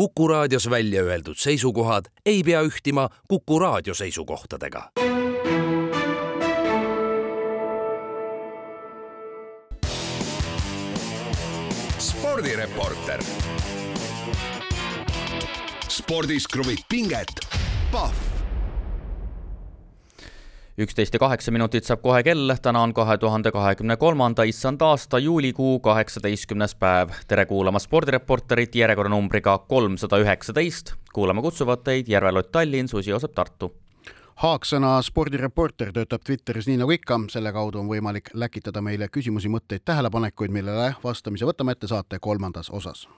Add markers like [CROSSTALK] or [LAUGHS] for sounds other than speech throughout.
Kuku raadios välja öeldud seisukohad ei pea ühtima Kuku raadio seisukohtadega. spordireporter. spordis kruvib pinget, Pahv üksteist ja kaheksa minutit saab kohe kell, täna on kahe tuhande kahekümne kolmanda issand aasta juulikuu kaheksateistkümnes päev. tere kuulama spordireporterit järjekorranumbriga kolmsada üheksateist. kuulama kutsuvad teid Järve-Lott Tallinn, Susi Joosep Tartu. Haaksõna spordireporter töötab Twitteris nii nagu ikka, selle kaudu on võimalik läkitada meile küsimusi, mõtteid, tähelepanekuid, millele vastamise võtame ette saate kolmandas osas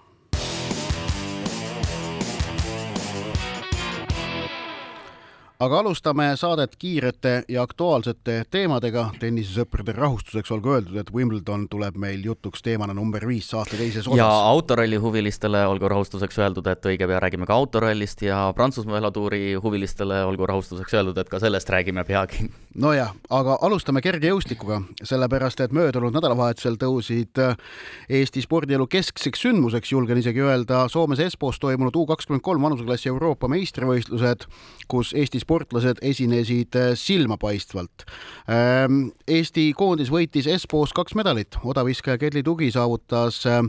aga alustame saadet kiirete ja aktuaalsete teemadega. tennisesõprade rahustuseks olgu öeldud, et Wimbledon tuleb meil jutuks teemana number viis saate teises osas. ja autoralli huvilistele olgu rahustuseks öeldud, et õige pea räägime ka autorallist ja Prantsusmaa velotuuri huvilistele olgu rahustuseks öeldud, et ka sellest räägime peagi. Nojah, aga alustame kergejõustikuga, sellepärast et möödunud nädalavahetusel tõusid Eesti spordielu keskseks sündmuseks, julgen isegi öelda, Soomes Espos toimunud U kakskümmend kolm vanuseklassi Euroopa meistrivõistlused, kus Eesti sport sportlased esinesid äh, silmapaistvalt. Ähm, Eesti koondis võitis Espos kaks medalit, odaviskaja Kedli Tugi saavutas äh,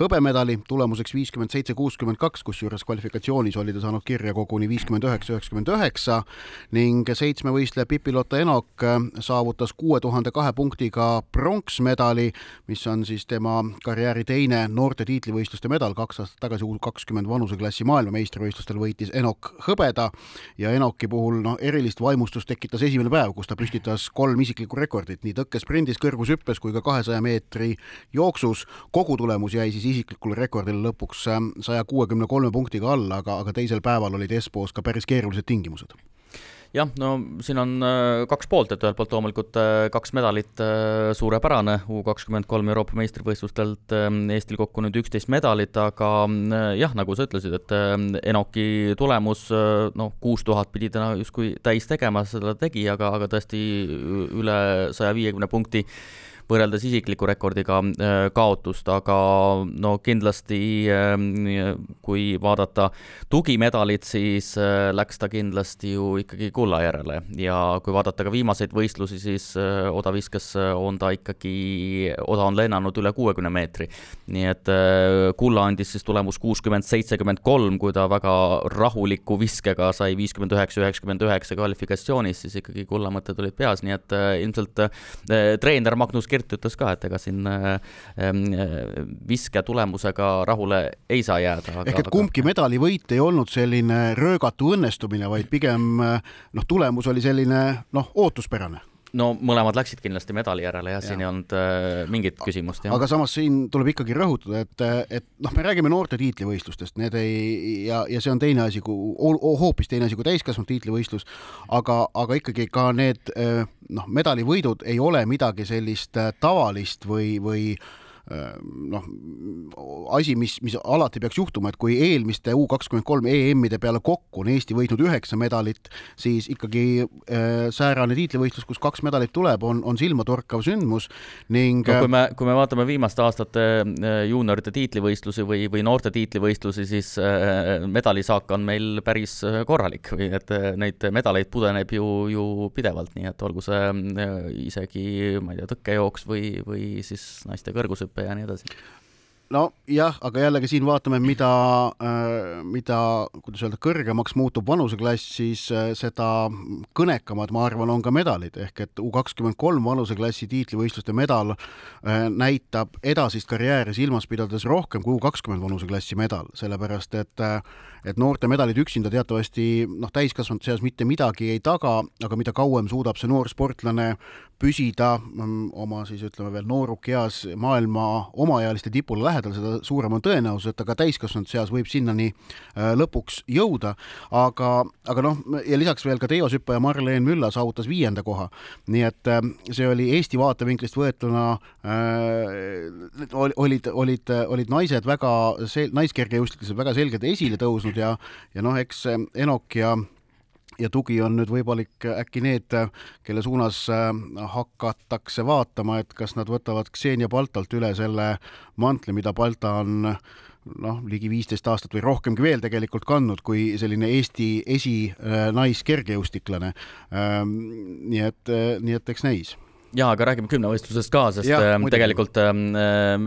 hõbemedali tulemuseks viiskümmend seitse, kuuskümmend kaks, kusjuures kvalifikatsioonis oli ta saanud kirja koguni viiskümmend üheksa, üheksakümmend üheksa ning seitsmevõistleja Pipi-Lotta Enok äh, saavutas kuue tuhande kahe punktiga pronksmedali, mis on siis tema karjääri teine noorte tiitlivõistluste medal, kaks aastat tagasi U kakskümmend vanuseklassi maailmameistrivõistlustel võitis Enok hõbeda ja Enoki puhul noh, erilist vaimustust tekitas esimene päev, kus ta püstitas kolm isiklikku rekordit nii tõkkesprindis, kõrgushüppes kui ka kahesaja meetri jooksus. kogutulemus jäi siis isiklikule rekordile lõpuks äh, saja kuuekümne kolme punktiga alla, aga, aga teisel päeval olid Espos ka päris keerulised tingimused jah, no siin on äh, kaks poolt, et ühelt poolt loomulikult äh, kaks medalit äh, suurepärane, U kakskümmend kolm Euroopa meistrivõistlustelt Eestil kokku nüüd üksteist medalit, aga jah, nagu sa ütlesid, et Enoki tulemus, noh, kuus tuhat pidi täna justkui täis tegema, seda tegi, aga, aga tõesti üle saja viiekümne punkti võrreldes isikliku rekordiga äh, kaotust, aga no kindlasti äh, kui vaadata tugimedalit, siis äh, läks ta kindlasti ju ikkagi kulla järele ja kui vaadata ka viimaseid võistlusi, siis odaviskes on ta ikkagi, oda on lennanud üle kuuekümne meetri. nii et kulla andis siis tulemus kuuskümmend, seitsekümmend kolm, kui ta väga rahuliku viskega sai viiskümmend üheksa, üheksakümmend üheksa kvalifikatsioonis, siis ikkagi kulla mõtted olid peas, nii et ilmselt treener Magnus Kirt ütles ka, et ega siin äh, viske tulemusega rahule ei saa jääda. ehk et kumbki medalivõit ei olnud selline röögatu õnnestumine, vaid pigem noh, tulemus oli selline noh, ootuspärane no mõlemad läksid kindlasti medali järele jah ja., siin ei olnud äh, mingit küsimust. aga samas siin tuleb ikkagi rõhutada, et, et noh, me räägime noorte tiitlivõistlustest, need ei ja, ja see on teine asi kui hoopis teine asi kui täiskasvanud tiitlivõistlus, aga, aga ikkagi ka need äh, noh, medalivõidud ei ole midagi sellist äh, tavalist või, või noh, asi, mis, mis alati peaks juhtuma, et kui eelmiste U kakskümmend kolm EM-ide peale kokku on Eesti võitnud üheksa medalit, siis ikkagi äh, säärane tiitlivõistlus, kus kaks medalit tuleb, on, on silmatorkav sündmus ning no kui me, kui me vaatame viimaste aastate äh, juuniorite tiitlivõistlusi või, või noorte tiitlivõistlusi, siis äh, medalisaak on meil päris korralik või et neid medaleid pudeneb ju, ju pidevalt, nii et olgu see isegi, ma ei tea, tõkkejooks või, või siis naiste kõrgushüpe õppe ja nii edasi. Nojah, aga jällegi siin vaatame, mida, äh, mida, kuidas öelda, kõrgemaks muutub vanuseklass, siis äh, seda kõnekamad, ma arvan, on ka medalid. Ehk et U kakskümmend kolm vanuseklassi tiitlivõistluste medal äh, näitab edasist karjääri silmas pidades rohkem kui U kakskümmend vanuseklassi medal, sellepärast et et noorte medalid üksinda teatavasti noh, täiskasvanute seas mitte midagi ei taga, aga mida kauem suudab see noor sportlane püsida mm, oma siis ütleme veel noorukeas maailma omaealiste tipule lähedal, seda suurem on tõenäosus, et ta ka täiskasvanute seas võib sinnani äh, lõpuks jõuda. aga, aga noh, ja lisaks veel ka teoshüppaja Marleen Mülla saavutas viienda koha. nii et äh, see oli Eesti vaatevinklist võetuna äh,, olid, olid, olid naised väga, naiskergejõustiklased väga selgelt esile tõusnud ja, ja noh, eks Enok ja ja tugi on nüüd võimalik äkki need, kelle suunas äh, hakatakse vaatama, et kas nad võtavad Xenia Baltalt üle selle mantli, mida Balta on noh, ligi viisteist aastat või rohkemgi veel tegelikult kandnud kui selline Eesti esinaiskergejõustiklane. nii et, nii et eks näis jaa, aga räägime kümnevõistlusest ka, sest ja, äh, tegelikult äh,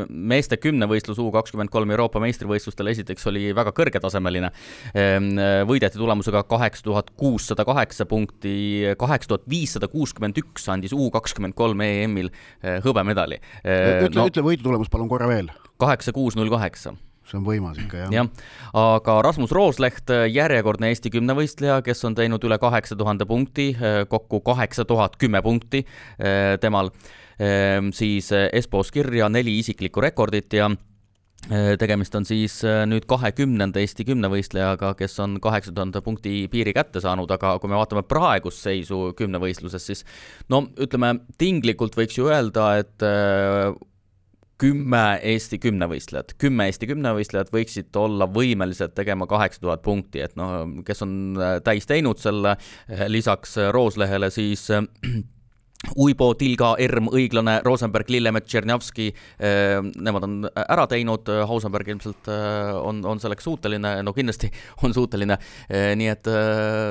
meeste kümnevõistlus U kakskümmend kolm Euroopa meistrivõistlustel esiteks oli väga kõrgetasemeline. Ähm, võideti tulemusega kaheksa tuhat kuussada kaheksa punkti, kaheksa tuhat viissada kuuskümmend üks andis U kakskümmend kolm EM-il äh, hõbemedali. ütle no,, ütle võidutulemus palun korra veel. kaheksa, kuus, null kaheksa see on võimas ikka, jah. jah, aga Rasmus Roosleht, järjekordne Eesti kümnevõistleja, kes on teinud üle kaheksa tuhande punkti, kokku kaheksa tuhat kümme punkti eh, temal, ehm, siis Espos kirja neli isiklikku rekordit ja eh, tegemist on siis eh, nüüd kahekümnenda Eesti kümnevõistlejaga, kes on kaheksa tuhande punkti piiri kätte saanud, aga kui me vaatame praegust seisu kümnevõistluses, siis no ütleme, tinglikult võiks ju öelda, et kümme Eesti kümnevõistlejat, kümme Eesti kümnevõistlejat võiksid olla võimelised tegema kaheksa tuhat punkti, et noh, kes on äh, täis teinud selle, lisaks Rooslehele siis äh, Uibo, Tilga, Erm, Õiglane, Rosenberg, Lillemet, Tšernjavski, eh, nemad on ära teinud, Hausenberg ilmselt eh, on, on selleks suuteline, no kindlasti [LAUGHS] on suuteline, eh, nii et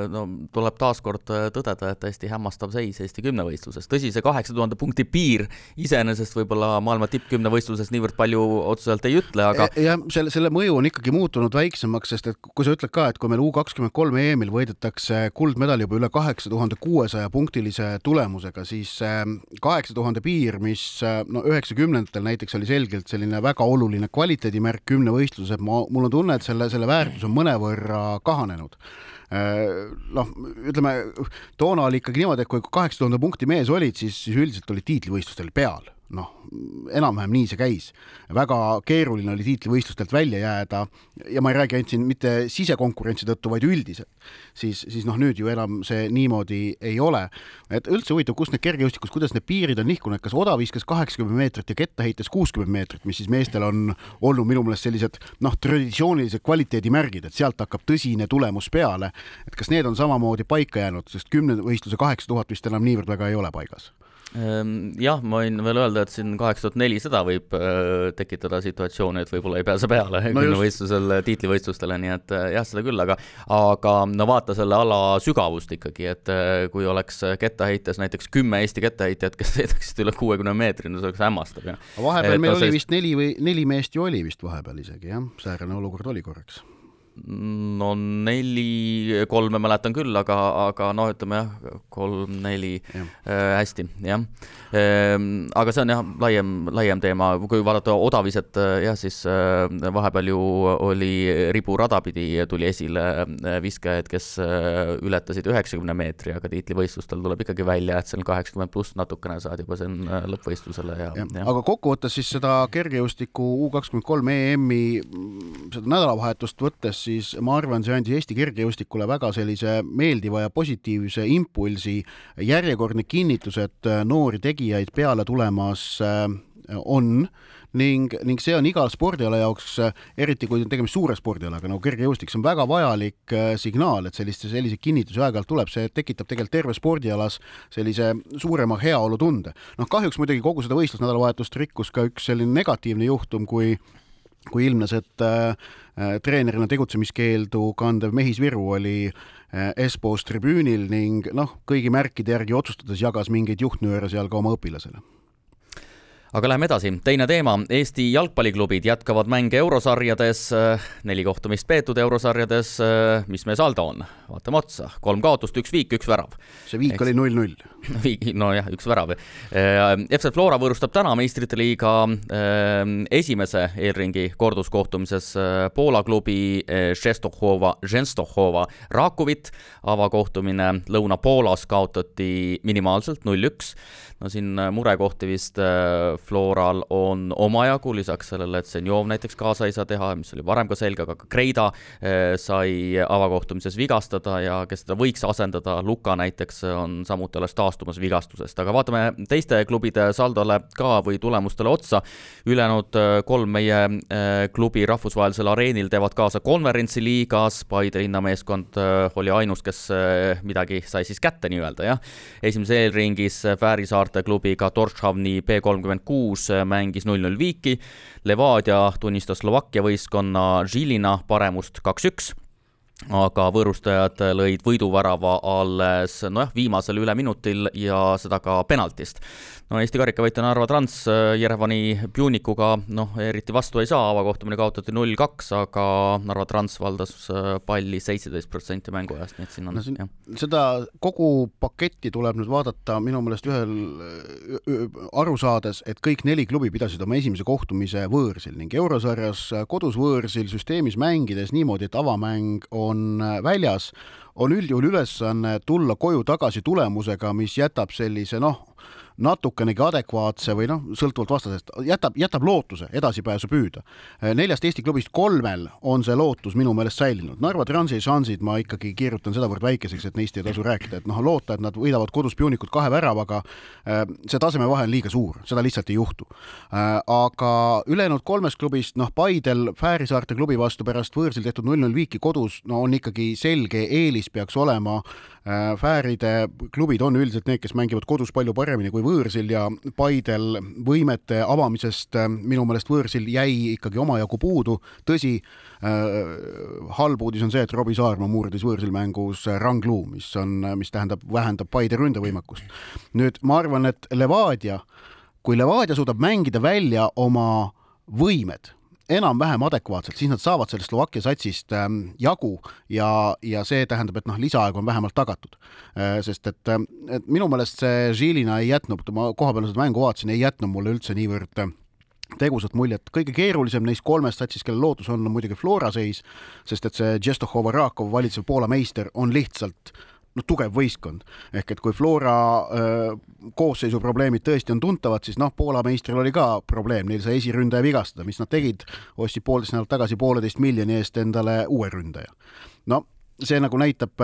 no tuleb taaskord tõdeda, et täiesti hämmastav seis Eesti kümnevõistluses. tõsi, see kaheksa tuhande punkti piir iseenesest võib-olla maailma tippkümnevõistluses niivõrd palju otseselt ei ütle, aga jah, selle, selle mõju on ikkagi muutunud väiksemaks, sest et kui sa ütled ka, et kui meil U kakskümmend kolm EM-il võidetakse kuldmedal juba üle kaheksa tuhande kuuesaja punktilise tulemusega, siis siis ähm, kaheksa tuhande piir, mis äh, no üheksakümnendatel näiteks oli selgelt selline väga oluline kvaliteedimärk kümnevõistluses, ma, mul on tunne, et selle, selle väärtus on mõnevõrra kahanenud. Äh, noh, ütleme toona oli ikkagi niimoodi, et kui kaheksa tuhande punkti mees olid, siis, siis üldiselt olid tiitlivõistlustel peal noh, enam-vähem nii see käis. väga keeruline oli tiitlivõistlustelt välja jääda ja ma ei räägi ainult siin mitte sisekonkurentsi tõttu, vaid üldiselt. siis, siis noh, nüüd ju enam see niimoodi ei ole. et üldse huvitav, kus need kergejõustikus, kuidas need piirid on nihkunud, kas odaviskas kaheksakümmend meetrit ja kettaheites kuuskümmend meetrit, mis siis meestel on olnud minu meelest sellised noh, traditsioonilised kvaliteedimärgid, et sealt hakkab tõsine tulemus peale. et kas need on samamoodi paika jäänud, sest kümnevõistluse kaheksa tuhat vist enam niivõrd väga ei ole paigas jah, ma võin veel öelda, et siin kaheksa tuhat nelisada võib äh, tekitada situatsiooni, et võib-olla ei pääse peale no kümnevõistlusel tiitlivõistlustele, nii et äh, jah, seda küll, aga aga no vaata selle ala sügavust ikkagi, et äh, kui oleks kettaheites näiteks kümme Eesti kettaheitjat, kes [LAUGHS] sõidaksid üle kuuekümne meetri, no see oleks hämmastav, jah. vahepeal et, meil no, oli vist neli või neli meest ju oli vist vahepeal isegi jah, säärane olukord oli korraks no neli, kolme mäletan küll, aga, aga noh, ütleme jah, kolm-neli ja. äh, hästi, jah ehm,. aga see on jah, laiem, laiem teema, kui vaadata odaviset äh, jah, siis äh, vahepeal ju oli riburada pidi tuli esile äh, viskajaid, kes äh, ületasid üheksakümne meetri, aga tiitlivõistlustel tuleb ikkagi välja, et seal kaheksakümmend pluss natukene saad juba siin äh, lõppvõistlusele ja, ja.. aga kokkuvõttes siis seda kergejõustiku U kakskümmend kolm EM-i seda nädalavahetust võttes siis ma arvan, see andis Eesti kergejõustikule väga sellise meeldiva ja positiivse impulsi, järjekordne kinnitus, et äh, noori tegijaid peale tulemas äh, on ning, ning see on igal spordiala jaoks, äh, eriti kui on tegemist suure spordialaga. nagu kergejõustik, see on väga vajalik signaal, et selliste, selliseid kinnitusi aeg-ajalt tuleb, see tekitab tegelikult terve spordialas sellise suurema heaolutunde. noh, kahjuks muidugi kogu seda võistlusnädalavahetust rikkus ka üks selline negatiivne juhtum, kui kui ilmnes, et äh, treenerina tegutsemiskeeldu kandev Mehis Viru oli äh, Espos tribüünil ning noh, kõigi märkide järgi otsustades jagas mingeid juhtnööre seal ka oma õpilasele aga läheme edasi, teine teema, Eesti jalgpalliklubid jätkavad mänge eurosarjades, neli kohtumist peetud eurosarjades, mis meie saldo on? vaatame otsa, kolm kaotust, üks viik, üks värav. see viik Eks... oli null-null. [LAUGHS] viik, nojah, üks värav. FC Flora võõrustab täna meistrite liiga esimese eelringi korduskohtumises Poola klubi Šestohova, Ženstohova Rakuvit, avakohtumine Lõuna-Poolas kaotati minimaalselt null-üks no siin äh, murekohti vist äh, Floral on omajagu, lisaks sellele, et Senjov näiteks kaasa ei saa teha, mis oli varem ka selge, aga ka Kreida äh, sai avakohtumises vigastada ja kes teda võiks asendada, Luka näiteks on samuti alles taastumas vigastusest, aga vaatame teiste klubide saldole ka või tulemustele otsa. ülejäänud kolm meie klubi rahvusvahelisel areenil teevad kaasa konverentsi liigas, Paide linnameeskond oli ainus, kes midagi sai siis kätte nii-öelda, jah. esimeses eelringis Fäärisaar Saarte klubiga Torshavni B kolmkümmend kuus mängis null-null viiki, Levadia tunnistas Slovakkia võistkonna Žilina paremust kaks-üks aga võõrustajad lõid võiduvärava alles nojah, viimasel üleminutil ja seda ka penaltist no Eesti karikavõitja Narva Trans äh, Jerevani Pjunikuga noh, eriti vastu ei saa, avakohtumine kaotati null-kaks, aga Narva Trans valdas äh, palli seitseteist protsenti mänguajast, nii et siin on no, siin, jah. seda kogu paketti tuleb nüüd vaadata minu meelest ühel aru saades, et kõik neli klubi pidasid oma esimese kohtumise võõrsil ning eurosarjas kodus võõrsil süsteemis mängides niimoodi, et avamäng on väljas, on üldjuhul ülesanne tulla koju tagasi tulemusega, mis jätab sellise noh, natukenegi adekvaatse või noh, sõltuvalt vastasest, jätab, jätab lootuse edasipääsu püüda. neljast Eesti klubist kolmel on see lootus minu meelest säilinud. Narva Transi šansid ma ikkagi kirjutan sedavõrd väikeseks, et neist ei tasu rääkida, et noh, loota, et nad võidavad kodus Punicut kahe väravaga, äh, see tasemevahe on liiga suur, seda lihtsalt ei juhtu. Äh, aga ülejäänud kolmest klubist, noh, Paidel Fääri saarte klubi vastu pärast võõrsil tehtud null-null viiki kodus, no on ikkagi selge eelis peaks olema Äh, Fääride klubid on üldiselt need, kes mängivad kodus palju paremini kui võõrsil ja Paidel võimete avamisest äh, minu meelest võõrsil jäi ikkagi omajagu puudu. tõsi, äh, halb uudis on see, et Robbie Saarma murdis võõrsil mängus rangluu, mis on, mis tähendab, vähendab Paide ründevõimekust. nüüd ma arvan, et Levadia, kui Levadia suudab mängida välja oma võimed enam-vähem adekvaatselt, siis nad saavad sellest Slovakkia satsist ähm, jagu ja, ja see tähendab, et noh, lisaaeg on vähemalt tagatud äh,. sest et, ähm, et minu meelest see Žilina ei jätnud, ma kohapeal seda mängu vaatasin, ei jätnud mulle üldse niivõrd äh, tegusat muljet, kõige keerulisem neist kolmest satsis, kelle lootus on, on muidugi Flora seis, sest et see Džestohova Rakov, valitsev Poola meister, on lihtsalt noh, tugev võistkond. ehk et kui Flora koosseisu probleemid tõesti on tuntavad, siis noh, Poola meistril oli ka probleem, neil sai esiründaja vigastada, mis nad tegid, ostsid poolteist nädalat tagasi pooleteist miljoni eest endale uue ründaja. no see nagu näitab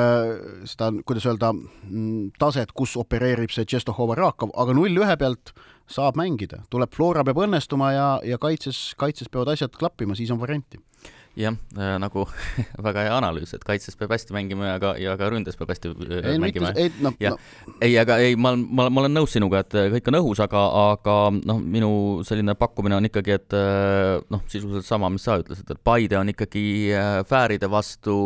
seda, kuidas öelda, mm, taset, kus opereerib see Tšestohova Rakov, aga null ühe pealt saab mängida, tuleb Flora peab õnnestuma ja, ja kaitses, kaitses peavad asjad klappima, siis on varianti jah äh,, nagu [LAUGHS] väga hea analüüs, et kaitses peab hästi mängima ja ka, ja ka ründes peab hästi äh, ei, mängima. ei, no, no. ei, aga ei, ma, ma, ma olen nõus sinuga, et äh, kõik on õhus, aga, aga noh, minu selline pakkumine on ikkagi, et äh, noh, sisuliselt sama, mis sa ütlesid, et Paide on ikkagi Fääride vastu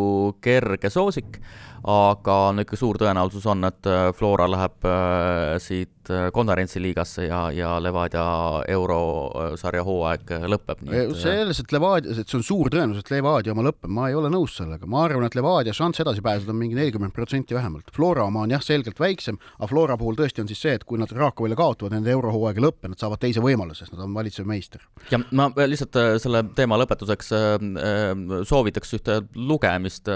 kerge soosik, aga no ikka suur tõenäosus on, et Flora läheb äh, siit Äh, konverentsiliigasse ja, ja Levadia eurosarja hooaeg lõpeb. selles, et Levadia, et see on suur tõenäosus, et Levadia oma lõpeb, ma ei ole nõus sellega, ma arvan, et Levadia šanss edasi pääseda on mingi nelikümmend protsenti vähemalt. Flora oma on jah, selgelt väiksem, aga Flora puhul tõesti on siis see, et kui nad Rakovile kaotavad, nende eurohooaeg ei lõppe, nad saavad teise võimaluse, sest nad on valitsev meister. ja ma lihtsalt äh, selle teema lõpetuseks äh, soovitaks ühte lugemist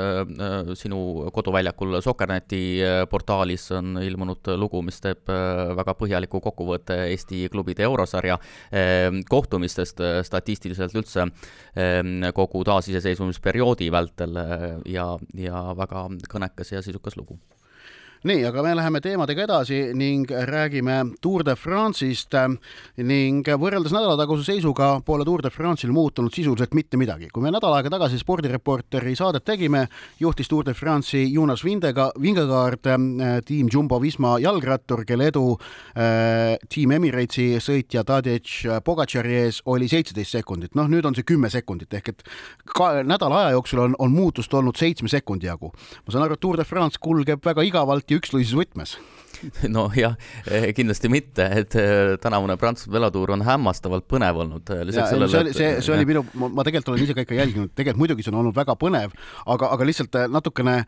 sinu koduväljakul Sokkerneti portaalis on ilmunud lugu, mis teeb väga väga põhjaliku kokkuvõtte Eesti klubide eurosarja ehm, kohtumistest statistiliselt üldse ehm, kogu taasiseseisvumisperioodi vältel ja, ja väga kõnekas ja sisukas lugu nii, aga me läheme teemadega edasi ning räägime Tour de France'ist ning võrreldes nädalataguse seisuga pole Tour de France'il muutunud sisuliselt mitte midagi. kui me nädal aega tagasi spordireporteri saadet tegime, juhtis Tour de France'i Jonas Vindega, Vingegaard, äh, tiim Jumbo-Visma jalgrattur, kelle edu äh, tiim Emiratesi sõitja Tadej Pogačari ees oli seitseteist sekundit, noh, nüüd on see kümme sekundit ehk et ka nädala aja jooksul on, on muutust olnud seitsme sekundi jagu. ma saan aru, et Tour de France kulgeb väga igavalt ja üksluises võtmes [LAUGHS] nojah, eh, kindlasti mitte, et eh, tänavune Prantsuse velotuur on hämmastavalt põnev olnud. Eh, sellele, see oli, see, see oli minu, ma tegelikult olen ise ka ikka jälginud, tegelikult muidugi see on olnud väga põnev, aga, aga lihtsalt natukene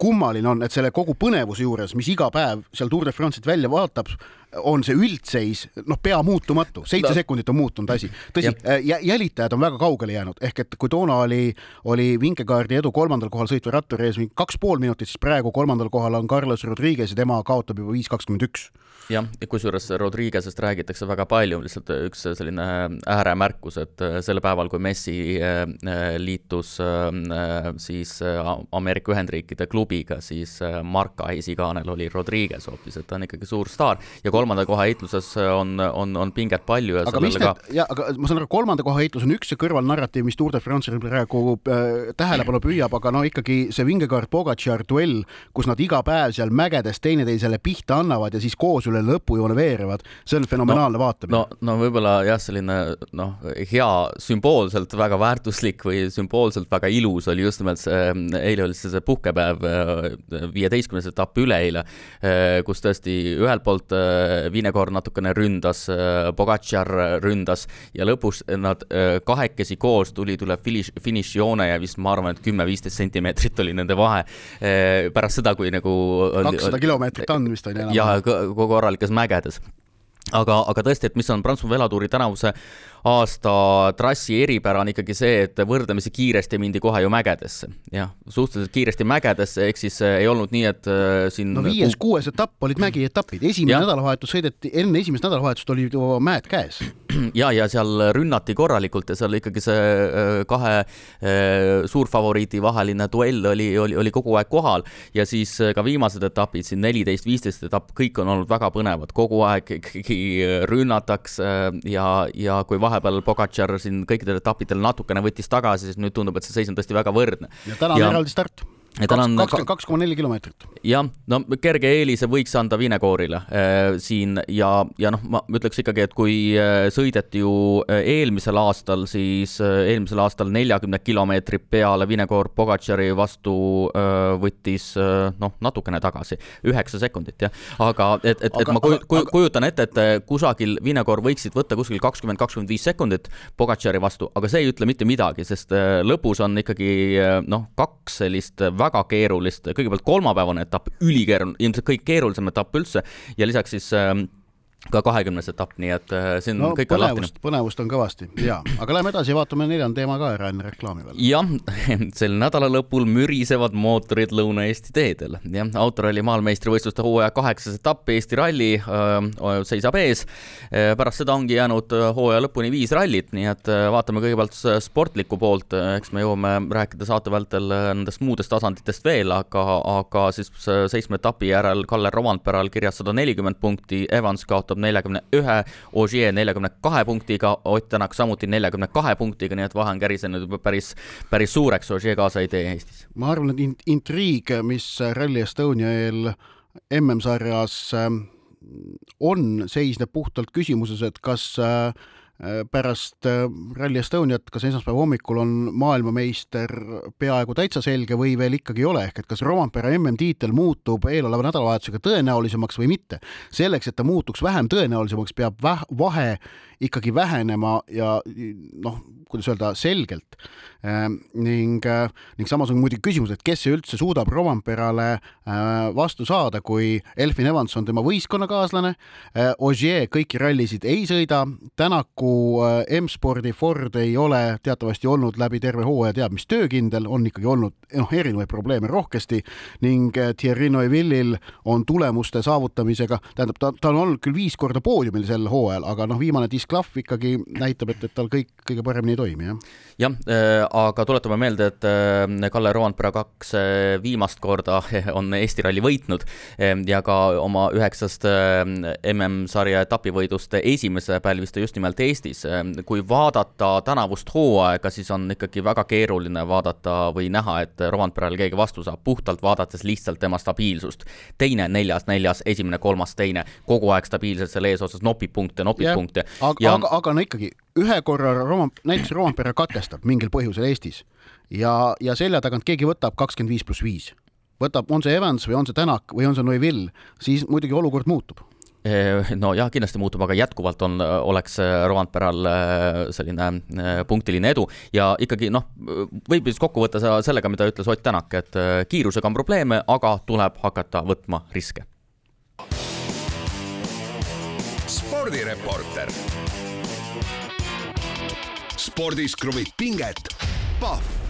kummaline on, et selle kogu põnevuse juures, mis iga päev seal Tour de France'it välja vaatab, on see üldseis noh, pea muutumatu, seitse no. sekundit on muutunud asi. tõsi, äh, jälitajad on väga kaugele jäänud, ehk et kui toona oli, oli Vingegaardi edu kolmandal kohal sõitva ratturi ees mingi kaks pool minutit, siis praegu kolmandal kohal on Carlos Rodriguez ja tema kaotab juba viis kakskümmend üks. Jah, ja kusjuures Rodriguez'est räägitakse väga palju, lihtsalt üks selline ääremärkus, et sel päeval, kui Messi äh, liitus äh, siis Ameerika Ühendriikide klubiga, siis Marka esikaanel oli Rodriguez hoopis, et ta on ikkagi suur staar. Ja kolmanda koha heitluses on, on, on pinget palju ja aga mis need ka..., ja aga ma saan aru, kolmanda koha heitlus on üks see kõrvalnarratiiv, mis Tour de France'il praegu äh, tähelepanu püüab, aga no ikkagi see Vingegaard-Pogacar duell, kus nad iga päev seal mägedes teineteisele pihta annavad ja siis koos üle lõpujoone veerevad, see on fenomenaalne no, vaatamine. no, no võib-olla jah, selline noh, hea sümboolselt väga väärtuslik või sümboolselt väga ilus oli just nimelt see, eile oli see, see puhkepäev, äh, viieteistkümnes etapp üleeile, äh, kus tõesti ühelt poolt äh, Vinegor natukene ründas, Pogacar ründas ja lõpus nad kahekesi koos tulid üle finiš, finišijoone ja vist ma arvan, et kümme-viisteist sentimeetrit oli nende vahe pärast seda, kui nagu kakssada kilomeetrit on vist on ju enam. ja korralikes mägedes aga, aga tõesti, et mis on Prantsusmaa velotuuri tänavuse aasta trassi eripära on ikkagi see, et võrdlemisi kiiresti mindi kohe ju mägedesse. jah, suhteliselt kiiresti mägedesse, ehk siis äh, ei olnud nii, et äh, siin no viies-kuues etapp olid mägietapid, esimene ja. nädalavahetus sõideti, enne esimest nädalavahetust olid juba mäed käes. [CLEARS THROAT] ja, ja seal rünnati korralikult ja seal ikkagi see äh, kahe suurfavoriidi vaheline duell oli, oli, oli kogu aeg kohal ja siis ka viimased etapid, siin neliteist, viisteist etapp, kõik on olnud väga põnevad, kogu aeg ikkagi rünnatakse ja, ja kui vahe vahepeal Pogacar siin kõikidel etappidel natukene võttis tagasi, siis nüüd tundub, et see seis on tõesti väga võrdne. ja täna on eraldi start kakskümmend kaks koma neli kilomeetrit. jah, no kerge eelise võiks anda Vinegoorile äh, siin ja, ja noh, ma ütleks ikkagi, et kui äh, sõideti ju äh, eelmisel aastal, siis äh, eelmisel aastal neljakümne kilomeetri peale Vinegoor Pogacari vastu äh, võttis äh, noh, natukene tagasi, üheksa sekundit jah, aga et, et, et ma kuj, kuj, kujutan ette, et kusagil Vinegoor võiksid võtta kuskil kakskümmend, kakskümmend viis sekundit Pogacari vastu, aga see ei ütle mitte midagi, sest lõpus on ikkagi noh, kaks sellist väga keerulist, kõigepealt kolmapäevane etapp, ülikeeruline, ilmselt kõige keerulisem etapp üldse ja lisaks siis äh, ka kahekümnes etapp, nii et äh, siin no, kõik on lahtine. põnevust on kõvasti ja, aga lähme edasi, vaatame neljanda teema ka ära enne reklaami veel. jah, [LAUGHS] sel nädala lõpul mürisevad mootorid Lõuna-Eesti teedel. jah, autoralli maailmameistrivõistluste hooaja kaheksas etapp Eesti ralli öö, seisab ees. pärast seda ongi jäänud hooaja lõpuni viis rallit, nii et vaatame kõigepealt sportlikku poolt, eks me jõuame rääkida saate vältel nendest muudest tasanditest veel, aga, aga siis seitsme etapi järel Kalle Romandperal kirjas sada nelikümmend punkti, Evans kaotab kaotab neljakümne ühe, Ogier neljakümne kahe punktiga, Ott Tänak samuti neljakümne kahe punktiga, nii et vahe on kärisenud juba päris, päris suureks, Ogier kaasa ei tee Eestis. ma arvan, et int-, intriig, mis Rally Estonia eel MM-sarjas ähm, on, seisneb puhtalt küsimuses, et kas äh, pärast äh, Rally Estoniat, kas esmaspäeva hommikul on maailmameister peaaegu täitsa selge või veel ikkagi ei ole, ehk et kas Rompera MM-tiitel muutub eeloleva nädalavahetusega tõenäolisemaks või mitte. selleks, et ta muutuks vähem tõenäolisemaks, peab vahe ikkagi vähenema ja noh, kuidas öelda, selgelt. Ehm, ning, äh, ning samas on muidugi küsimus, et kes üldse suudab Romamperale äh, vastu saada, kui Elfin Evans on tema võistkonnakaaslane, äh, Ogier kõiki rallisid ei sõida, Tänaku M-spordi Ford ei ole teatavasti olnud läbi terve hooaja teab mis töökindel, on ikkagi olnud noh, erinevaid probleeme rohkesti. Ning Thierry Neuvillil on tulemuste saavutamisega, tähendab, ta, ta on olnud küll viis korda poodiumil sel hooajal, aga noh, viimane disklahv ikkagi näitab, et, et tal kõik kõige paremini ei toimi, jah? jah äh,, aga tuletame meelde, et äh, Kalle Roandpera kaks äh, viimast korda [LAUGHS] on Eesti ralli võitnud äh, ja ka oma üheksast äh, MM-sarja etapivõidust esimese pälvis ta just nimelt Eestis äh,. kui vaadata tänavust hooaega, siis on ikkagi väga keeruline vaadata või näha, et Roandperale keegi vastu saab, puhtalt vaadates lihtsalt tema stabiilsust. teine, neljas, neljas, esimene, kolmas, teine, kogu aeg stabiilselt seal eesotsas nopib punkte, nopib ja, punkte. aga ja..., aga, aga no ikkagi ühe korra Roman, näiteks Rompere katkestab mingil põhjusel Eestis ja, ja selja tagant keegi võtab kakskümmend viis pluss viis, võtab, on see Evans või on see Tänak või on see Neuville, siis muidugi olukord muutub. No jah, kindlasti muutub, aga jätkuvalt on, oleks Rovanperal selline punktiline edu. Ja ikkagi noh, võib siis kokku võtta sellega, mida ütles Ott Tänak, et kiirusega on probleeme, aga tuleb hakata võtma riske. Spordireporter spordis kruvib pinget, Pahv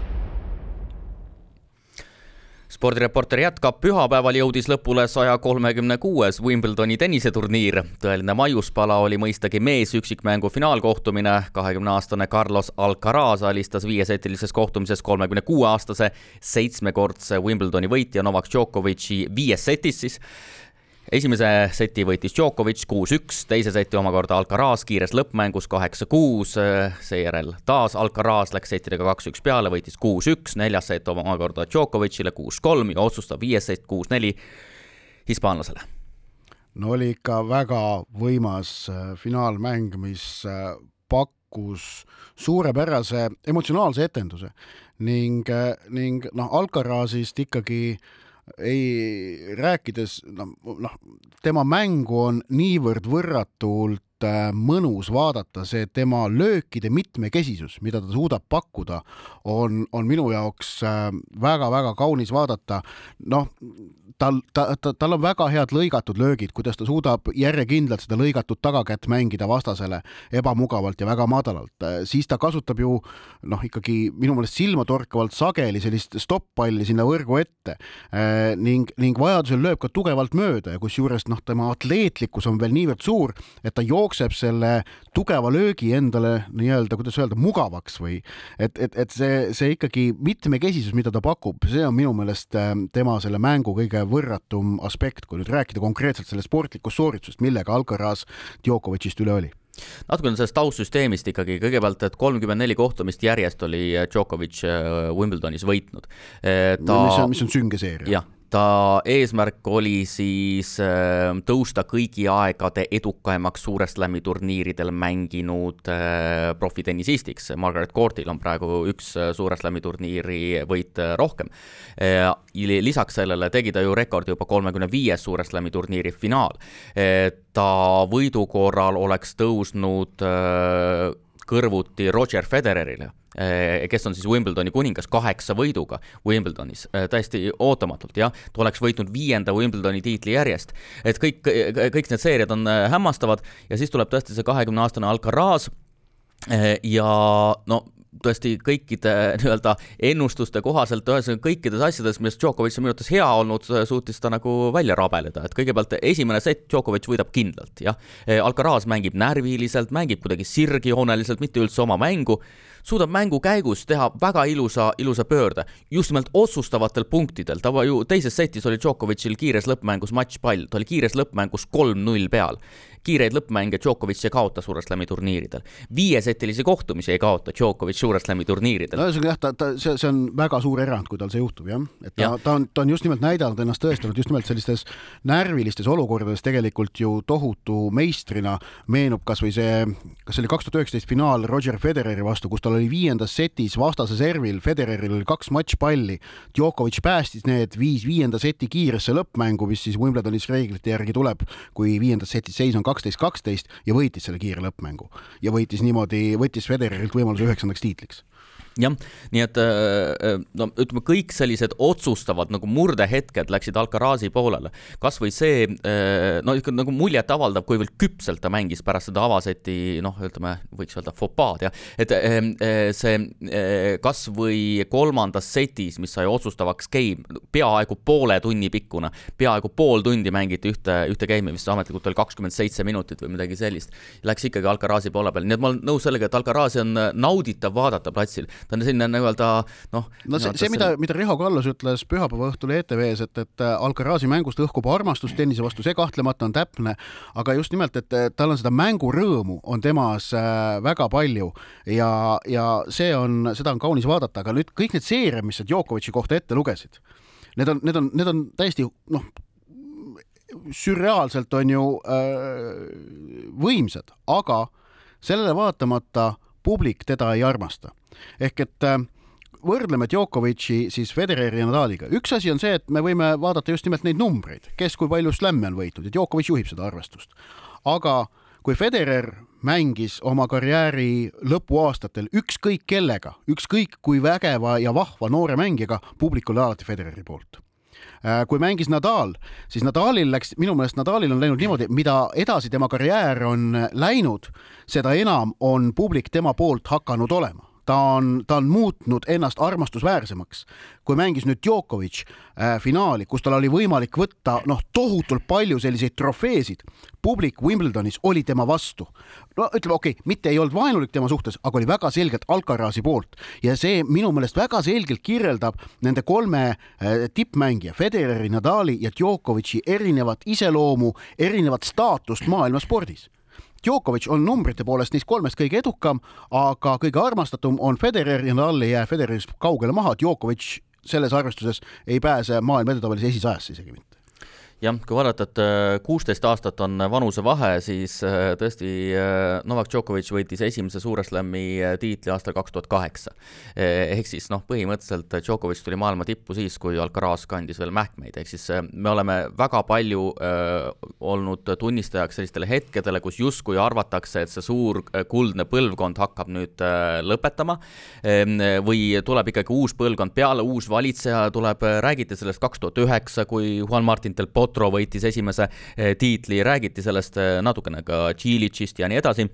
spordireporter jätkab, pühapäeval jõudis lõpule saja kolmekümne kuues Wimbledoni tenniseturniir. tõeline maiuspala oli mõistagi mees üksikmängu finaalkohtumine. kahekümne aastane Carlos Alcaraz alistas viiesetilises kohtumises kolmekümne kuue aastase seitsmekordse Wimbledoni võitja Novak Djokovic'i viies setis siis esimese seti võitis Djokovic kuus-üks, teise seti omakorda Alcaraz kiires lõppmängus kaheksa-kuus, seejärel taas Alcaraz läks settidega kaks-üks peale, võitis kuus-üks, neljas set omakorda Djokovicile kuus-kolm ja otsustav viies sett kuus-neli hispaanlasele. No oli ikka väga võimas äh, finaalmäng, mis äh, pakkus suurepärase emotsionaalse etenduse ning, äh, ning noh, Alcarazist ikkagi ei rääkides, noh, noh, tema mängu on niivõrd võrratult mõnus vaadata, see tema löökide mitmekesisus, mida ta suudab pakkuda, on, on minu jaoks väga-väga kaunis vaadata. noh, tal, ta, ta, tal on väga head lõigatud löögid, kuidas ta suudab järjekindlalt seda lõigatud tagakätt mängida vastasele ebamugavalt ja väga madalalt, siis ta kasutab ju noh, ikkagi minu meelest silmatorkavalt sageli sellist stopp-palli sinna võrgu ette eh, ning, ning vajadusel lööb ka tugevalt mööda ja kusjuures noh, tema atleetlikkus on veel niivõrd suur, et ta jookseb selle tugeva löögi endale nii-öelda, kuidas öelda, mugavaks või et, et, et see, see ikkagi mitmekesisus, mida ta pakub, see on minu meelest eh, tema selle mängu kõige võrratum aspekt, kui nüüd rääkida konkreetselt sellest sportlikust sooritusest, millega Alcaraz Djokovicist üle oli natukene sellest taustsüsteemist ikkagi, kõigepealt, et kolmkümmend neli kohtumist järjest oli Djokovic äh, Wimbledonis võitnud. Äh, ta... mis on, mis on sünge seeria. jah, ta eesmärk oli siis äh, tõusta kõigi aegade edukaimaks Suure Slami turniiridel mänginud äh, profitennisistiks. Margaret Courtil on praegu üks äh, Suure Slami turniiri võit rohkem. lisaks sellele tegi ta ju rekordi juba kolmekümne viies Suure Slami turniiri finaal. ta võidu korral oleks tõusnud kõrvuti Roger Federerile kes on siis Wimbledoni kuningas kaheksa võiduga Wimbledonis, eh, täiesti ootamatult, jah, ta oleks võitnud viienda Wimbledoni tiitli järjest. et kõik, kõik need seeriad on eh, hämmastavad ja siis tuleb tõesti see kahekümne aastane Alcaraz ja no tõesti kõikide nii-öelda ennustuste kohaselt, ühesõnaga kõikides asjades, milles Djokovic on minu arvates hea olnud, suutis ta nagu välja rabeleda, et kõigepealt esimene set Djokovic võidab kindlalt, jah. Alcaraz mängib närviliselt, mängib kuidagi sirgjooneliselt, mitte üldse oma mängu suudab mängu käigus teha väga ilusa, ilusa pöörde, just nimelt otsustavatel punktidel, ta ju teises setis oli Djokovicil kiires lõppmängus matšpall, ta oli kiires lõppmängus kolm-null peal kiireid lõppmänge Djokovic ei kaota Suure Slami turniiridel. viiesetilisi kohtumisi ei kaota Djokovic Suure Slami turniiridel. no ühesõnaga jah, ta, ta, see, see on väga suur erand, kui tal see juhtub jah, et ta ja., ta on, ta on just nimelt näidanud ennast tõestanud just nimelt sellistes närvilistes olukordades tegelikult ju tohutu meistrina, meenub kasvõi see, kas see oli kaks tuhat üheksateist finaal Roger Federeri vastu, kus tal oli viiendas setis vastase servil, Federeril oli kaks matšpalli, Djokovic päästis need, viis viienda seti kiiresse lõppmängu, mis siis Wimbledonis reeglite järgi tuleb, kui viiendas setis seis on kaksteist, kaksteist ja võitis selle kiire lõppmängu. Ja võitis niimoodi, võttis Federerilt võimaluse üheksandaks tiitliks jah, nii et äh, äh, no ütleme, kõik sellised otsustavad nagu murdehetked läksid Alcarazi poolele. kasvõi see äh, no ikka nagu muljetavaldav, kuivõrd küpselt ta mängis pärast seda avaseti noh, ütleme, võiks öelda fopaad jah, et see kasvõi kolmandas setis, mis sai otsustavaks game, peaaegu poole tunni pikkune, peaaegu pool tundi mängiti ühte, ühte game'i, mis ametlikult oli kakskümmend seitse minutit või midagi sellist. Läks ikkagi Alcarazi poole peal, nii et ma olen nõus sellega, et Alcarazi on nauditav vaadata platsil ta on selline nii-öelda noh. no see, see, mida, mida Riho Kallus ütles pühapäeva õhtul ETV-s, et, et äh, Alcarazi mängust õhkub armastus tennise vastu, see kahtlemata on täpne, aga just nimelt, et tal on seda mängurõõmu on temas äh, väga palju ja, ja see on, seda on kaunis vaadata, aga nüüd kõik need seeriad, mis sa Djokovic'i kohta ette lugesid, need on, need on, need on täiesti noh, sürreaalselt on ju äh, võimsad, aga sellele vaatamata publik teda ei armasta ehk et äh, võrdleme Djokovic'i siis Federeri ja Nadaliga. üks asi on see, et me võime vaadata just nimelt neid numbreid, kes kui palju slämme on võitnud ja Djokovic juhib seda arvestust. aga kui Federer mängis oma karjääri lõpuaastatel ükskõik kellega, ükskõik kui vägeva ja vahva noore mängijaga, publik oli alati Federeri poolt kui mängis Nadal, siis Nadalil läks, minu meelest Nadalil on läinud niimoodi, mida edasi tema karjäär on läinud, seda enam on publik tema poolt hakanud olema ta on, ta on muutnud ennast armastusväärsemaks. kui mängis nüüd Djokovic äh, finaali, kus tal oli võimalik võtta noh, tohutult palju selliseid trofeesid, publik Wimbledonis oli tema vastu. no ütleme, okei okay,, mitte ei olnud vaenulik tema suhtes, aga oli väga selgelt Alcarazi poolt ja see minu meelest väga selgelt kirjeldab nende kolme äh, tippmängija, Federeri, Nadali ja Djokovic'i erinevat iseloomu, erinevat staatust maailmaspordis Djokovic on numbrite poolest neist kolmest kõige edukam, aga kõige armastatum on Federer ja Nadal ei jää Federerist kaugele maha. Djokovic selles arvestuses ei pääse maailma edetabelis esisajasse isegi mitte jah, kui vaadata, et äh, kuusteist aastat on vanusevahe, siis äh, tõesti äh, Novak Djokovic võitis esimese Suure Slami tiitli aastal kaks tuhat kaheksa. ehk siis noh, põhimõtteliselt Djokovic tuli maailma tippu siis, kui Alcaraz kandis veel mähkmeid, ehk siis me oleme väga palju äh, olnud tunnistajaks sellistele hetkedele, kus justkui arvatakse, et see suur kuldne põlvkond hakkab nüüd äh, lõpetama ehm, või tuleb ikkagi uus põlvkond peale, uus valitseja tuleb, räägiti sellest kaks tuhat üheksa, kui Juan Martin del Potro Potro võitis esimese eh, tiitli, räägiti sellest eh, natukene ka Tšiilitšist ja nii edasi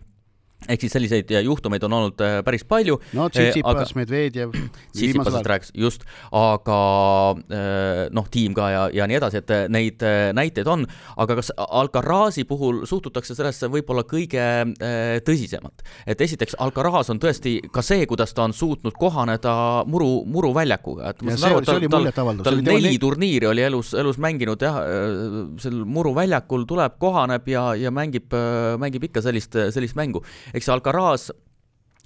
ehk siis selliseid juhtumeid on olnud äh, päris palju. no Tsitsipas, Medvedjev. [CLEARS THROAT] Tsitsipasest rääkis, just, aga äh, noh, tiim ka ja, ja nii edasi, et äh, neid näiteid on, aga kas Alcarazi puhul suhtutakse sellesse võib-olla kõige tõsisemalt? et esiteks, Alcaraz on tõesti ka see, kuidas ta on suutnud kohaneda muru, muruväljakuga, et ma saan aru, et tal, tal, tal neli nii... turniiri oli elus, elus mänginud jah, sel muruväljakul tuleb, kohaneb ja, ja mängib, mängib ikka sellist, sellist mängu eks Alcaraz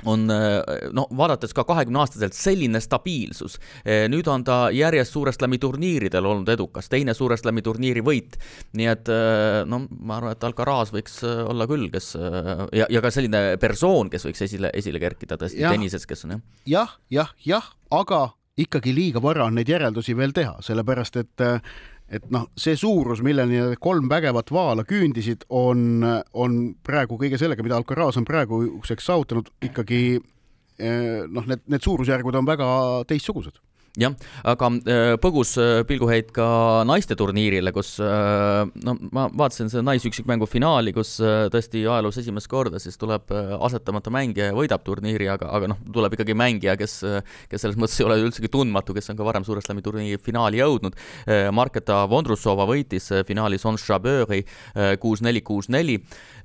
on noh, vaadates ka kahekümneaastaselt selline stabiilsus. nüüd on ta järjest Suure Slami turniiridel olnud edukas, teine Suure Slami turniiri võit. nii et no ma arvan, et Alcaraz võiks olla küll, kes ja, ja ka selline persoon, kes võiks esile, esile kerkida tõesti tennises, kes on jah. jah, jah, jah, aga ikkagi liiga vara on neid järeldusi veel teha, sellepärast et et noh, see suurus, milleni kolm vägevat vaala küündisid, on, on praegu kõige sellega, mida Alcaraz on praeguseks saavutanud, ikkagi eh, noh, need, need suurusjärgud on väga teistsugused jah, aga äh, põgus äh, pilguheit ka naiste turniirile, kus äh, no ma vaatasin seda naisüksikmängu finaali, kus tõesti ajaloos esimest korda siis tuleb asetamata mängija ja võidab turniiri, aga, aga noh, tuleb ikkagi mängija, kes, kes selles mõttes ei ole üldsegi tundmatu, kes on ka varem Suure Slami turniiri finaali jõudnud. Marketa Vondrusova võitis finaalis On Chabeurs kuus-neli, kuus-neli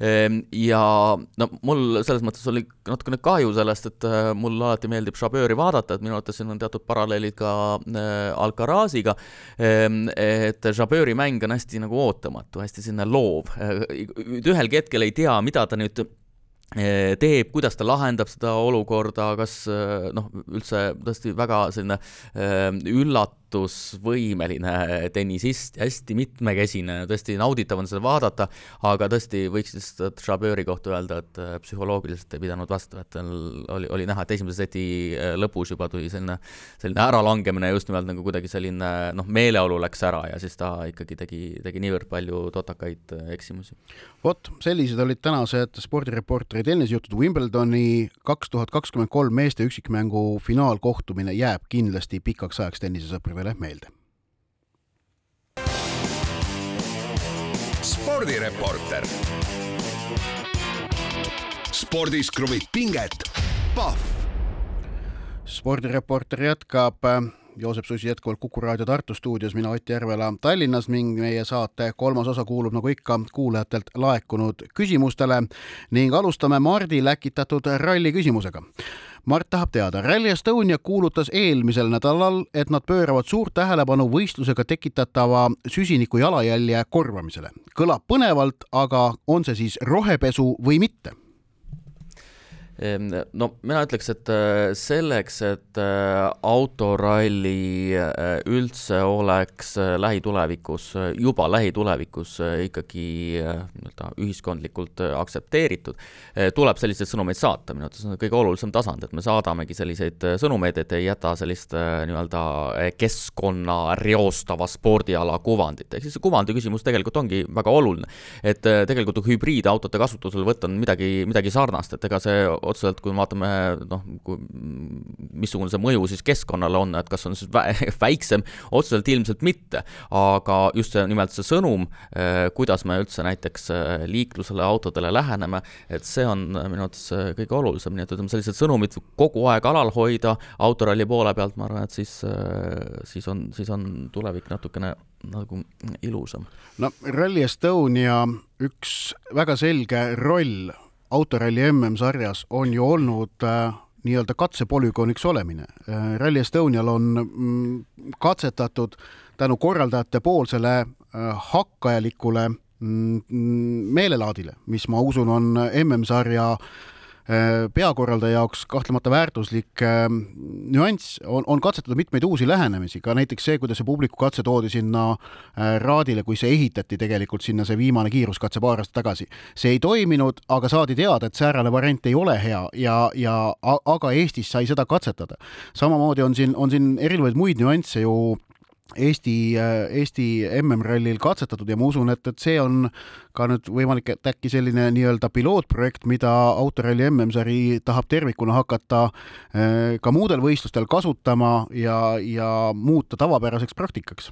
ehm, ja no mul selles mõttes oli natukene kahju sellest, et mulle alati meeldib Chabeuri vaadata, et minu arvates siin on teatud paralleelid ka äh, Alcaraziga, ähm, et Jabeuri mäng on hästi nagu ootamatu, hästi selline loov, äh, ühelgi hetkel ei tea, mida ta nüüd äh, teeb, kuidas ta lahendab seda olukorda, kas noh, üldse tõesti väga selline üllat-, vastutusvõimeline tennisist, hästi mitmekesine, tõesti nauditav on seda vaadata, aga tõesti võiks lihtsalt Chabeuri kohta öelda, et äh, psühholoogiliselt ei pidanud vastu, et tal oli, oli näha, et esimese seti äh, lõpus juba tuli selline, selline äralangemine just nimelt nagu kuidagi selline noh, meeleolu läks ära ja siis ta ikkagi tegi, tegi niivõrd palju totakaid äh, eksimusi. vot, sellised olid tänased spordireporteri tennisejutud Wimbledoni kaks tuhat kakskümmend kolm meeste üksikmängu finaalkohtumine jääb kindlasti pikaks ajaks tennisesõpradele järvele meelde. spordireporter. spordis kruvib pinget, Pahv. spordireporter jätkab Joosep Susi jätkuvalt Kuku raadio Tartu stuudios, mina Ott Järvela Tallinnas ning meie saate kolmas osa kuulub nagu ikka kuulajatelt laekunud küsimustele ning alustame Mardi läkitatud ralli küsimusega. Mart tahab teada, Rally Estonia kuulutas eelmisel nädalal, et nad pööravad suurt tähelepanu võistlusega tekitatava süsiniku jalajälje korvamisele. kõlab põnevalt, aga on see siis rohepesu või mitte? Ehm, no mina ütleks, et äh, selleks, et äh, autoralli äh, üldse oleks lähitulevikus, juba lähitulevikus ikkagi nii-öelda ühiskondlikult aktsepteeritud, tuleb selliseid sõnumeid saata, minu arvates on kõige olulisem tasand, et me saadamegi selliseid sõnumeid, et ei jäta sellist nii-öelda keskkonna reostava spordiala kuvandit, ehk siis see kuvandi küsimus tegelikult ongi väga oluline. et tegelikult hübriidautode kasutuselevõtt on midagi, midagi sarnast, et ega see otseselt, kui me vaatame noh, missugune see mõju siis keskkonnale on, et kas on siis vä [LAUGHS] väiksem, otseselt ilmselt mitte, aga just see, nimelt see sõnum, kuidas me üldse näiteks liiklusele, autodele läheneme, et see on minu arvates kõige olulisem, nii et ütleme, sellised sõnumid kogu aeg alal hoida autoralli poole pealt, ma arvan, et siis, siis on, siis on tulevik natukene nagu ilusam. no Rally Estonia üks väga selge roll autoralli MM-sarjas on ju olnud äh, nii-öelda katsepolügooniks olemine. Äh, Rally Estonial on mm, katsetatud tänu korraldajate poolsele äh, hakkajalikule mm, mm, meelelaadile, mis ma usun, on MM-sarja äh, peakorraldaja jaoks kahtlemata väärtuslik äh, nüanss, on, on katsetatud mitmeid uusi lähenemisi, ka näiteks see, kuidas see publiku katse toodi sinna äh, raadile, kui see ehitati tegelikult sinna see viimane kiiruskatse paar aastat tagasi. see ei toiminud, aga saadi teada, et säärane variant ei ole hea ja, ja aga Eestis sai seda katsetada. samamoodi on siin, on siin erinevaid muid nüansse ju Eesti, Eesti MM-rallil katsetatud ja ma usun, et, et see on ka nüüd võimalik, et äkki selline nii-öelda pilootprojekt, mida autoralli MM-sari tahab tervikuna hakata eh, ka muudel võistlustel kasutama ja, ja muuta tavapäraseks praktikaks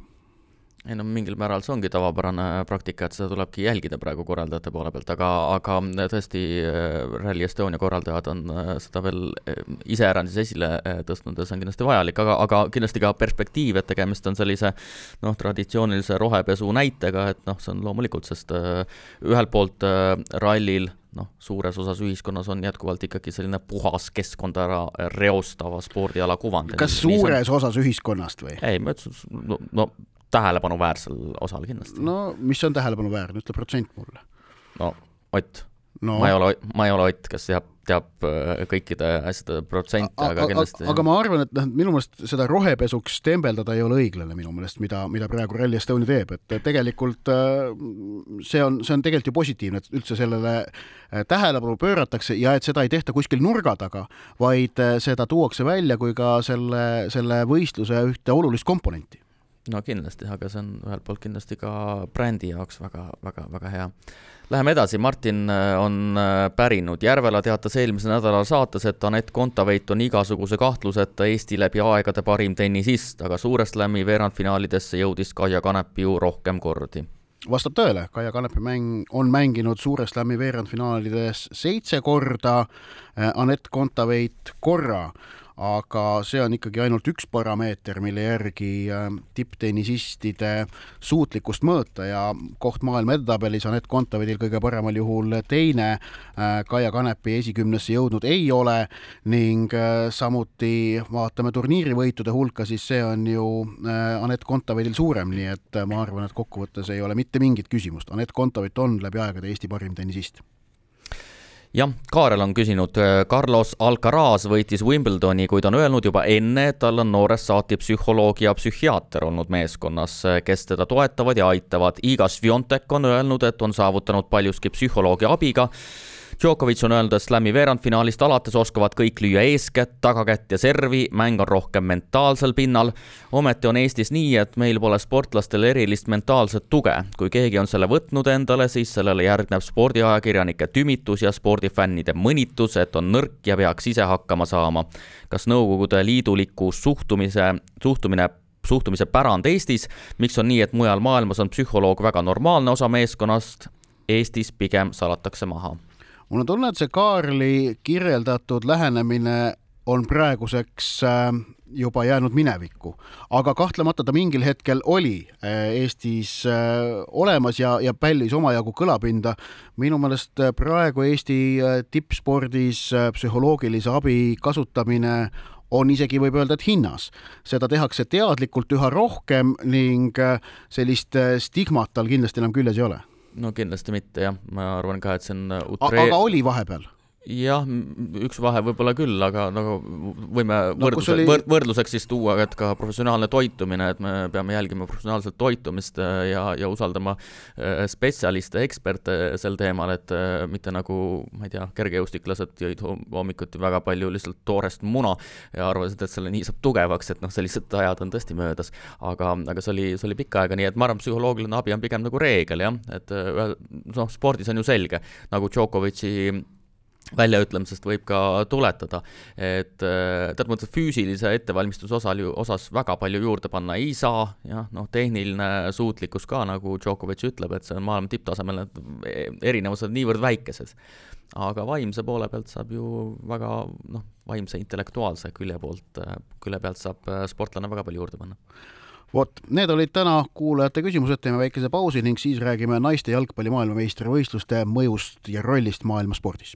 ei no mingil määral see ongi tavapärane praktika, et seda tulebki jälgida praegu korraldajate poole pealt, aga, aga tõesti äh, Rally Estonia korraldajad on äh, seda veel äh, iseäranis esile tõstnud ja see on kindlasti vajalik, aga, aga kindlasti ka perspektiiv, et tegemist on sellise noh, traditsioonilise rohepesu näitega, et noh, see on loomulikult, sest ühelt poolt rallil noh, suures osas ühiskonnas on jätkuvalt ikkagi selline puhas keskkonda ära reostava spordiala kuvand. kas suures on... osas ühiskonnast või? ei, ma ütlesin, no, no tähelepanuväärsel osal kindlasti. no mis on tähelepanuväärne, ütle protsent mulle. no Ott no., ma ei ole, ma ei ole Ott, kes teab, teab äh, kõikide asjade protsente, aga kindlasti aga ma arvan, et noh, minu meelest seda rohepesuks tembeldada ei ole õiglane minu meelest, mida, mida praegu Rally Estonia teeb, et tegelikult äh, see on, see on tegelikult ju positiivne, et üldse sellele äh, tähelepanu pööratakse ja et seda ei tehta kuskil nurga taga, vaid seda tuuakse välja kui ka selle, selle võistluse ühte olulist komponenti no kindlasti, aga see on ühelt poolt kindlasti ka brändi jaoks väga, väga, väga hea. Läheme edasi, Martin äh, on äh, pärinud, Järvela teatas eelmisel nädalal saates, et Anett Kontaveit on igasuguse kahtluseta Eesti läbi aegade parim tennisist, aga Suure Slami veerandfinaalidesse jõudis Kaia Kanep ju rohkem kordi. Vastab tõele, Kaia Kanepi mäng on mänginud Suure Slami veerandfinaalides seitse korda, äh, Anett Kontaveit korra aga see on ikkagi ainult üks parameeter, mille järgi äh, tipptennisistide suutlikkust mõõta ja koht maailma edetabelis Anett Kontaveidil kõige paremal juhul teine, äh, Kaia Kanepi esikümnesse jõudnud ei ole ning äh, samuti vaatame turniirivõitude hulka, siis see on ju Anett Kontaveidil suurem, nii et ma arvan, et kokkuvõttes ei ole mitte mingit küsimust, Anett Kontaveit on läbi aegade Eesti parim tennisist jah, Kaarel on küsinud, äh, Carlos Alcaraz võitis Wimbledoni, kuid on öelnud juba enne, et tal on noorest saati psühholoog ja psühhiaater olnud meeskonnas, kes teda toetavad ja aitavad. Iga Swiatek on öelnud, et on saavutanud paljuski psühholoogi abiga Djokovic on öelnud, et Slami veerandfinaalist alates oskavad kõik lüüa eeskätt, tagakätt ja servi, mäng on rohkem mentaalsel pinnal. ometi on Eestis nii, et meil pole sportlastel erilist mentaalset tuge. kui keegi on selle võtnud endale, siis sellele järgneb spordiajakirjanike tümitus ja spordifännide mõnitus, et on nõrk ja peaks ise hakkama saama. kas Nõukogude Liiduliku suhtumise, suhtumine suhtumise pärand Eestis, miks on nii, et mujal maailmas on psühholoog väga normaalne osa meeskonnast, Eestis pigem salatakse maha mul on tunne, et see Kaarli kirjeldatud lähenemine on praeguseks äh, juba jäänud minevikku, aga kahtlemata ta mingil hetkel oli äh, Eestis äh, olemas ja, ja pälvis omajagu kõlapinda. minu meelest praegu Eesti tippspordis psühholoogilise abi kasutamine on isegi võib öelda, et hinnas. seda tehakse teadlikult üha rohkem ning sellist stigmat tal kindlasti enam küljes ei ole no kindlasti mitte jah, ma arvan ka, et see on utree... aga oli vahepeal? Jah, üks vahe võib-olla küll, aga nagu võime no, võrdluse oli... võrd, võrdluseks siis tuua, et ka professionaalne toitumine, et me peame jälgima professionaalset toitumist äh, ja, ja usaldama äh, spetsialiste, eksperte sel teemal, et äh, mitte nagu, ma ei tea, kergejõustiklased jõid hommikuti väga palju lihtsalt toorest muna ja arvasid, et selle nii saab tugevaks, et noh, sellised ajad on tõesti möödas. aga, aga see oli, see oli pikka aega nii, et ma arvan, psühholoogiline abi on pigem nagu reegel jah, et noh, spordis on ju selge, nagu Djokovic'i väljaütlemisest võib ka tuletada, et äh, teatud mõttes füüsilise ettevalmistuse osal ju, osas väga palju juurde panna ei saa, jah, noh, tehniline suutlikkus ka, nagu Djokovic ütleb, et see on maailma tipptasemel, need erinevused niivõrd väikesed. aga vaimse poole pealt saab ju väga noh, vaimse intellektuaalse külje poolt, külje pealt saab äh, sportlane väga palju juurde panna vot, need olid täna kuulajate küsimused, teeme väikese pausi ning siis räägime naiste jalgpalli maailmameistrivõistluste mõjust ja rollist maailmaspordis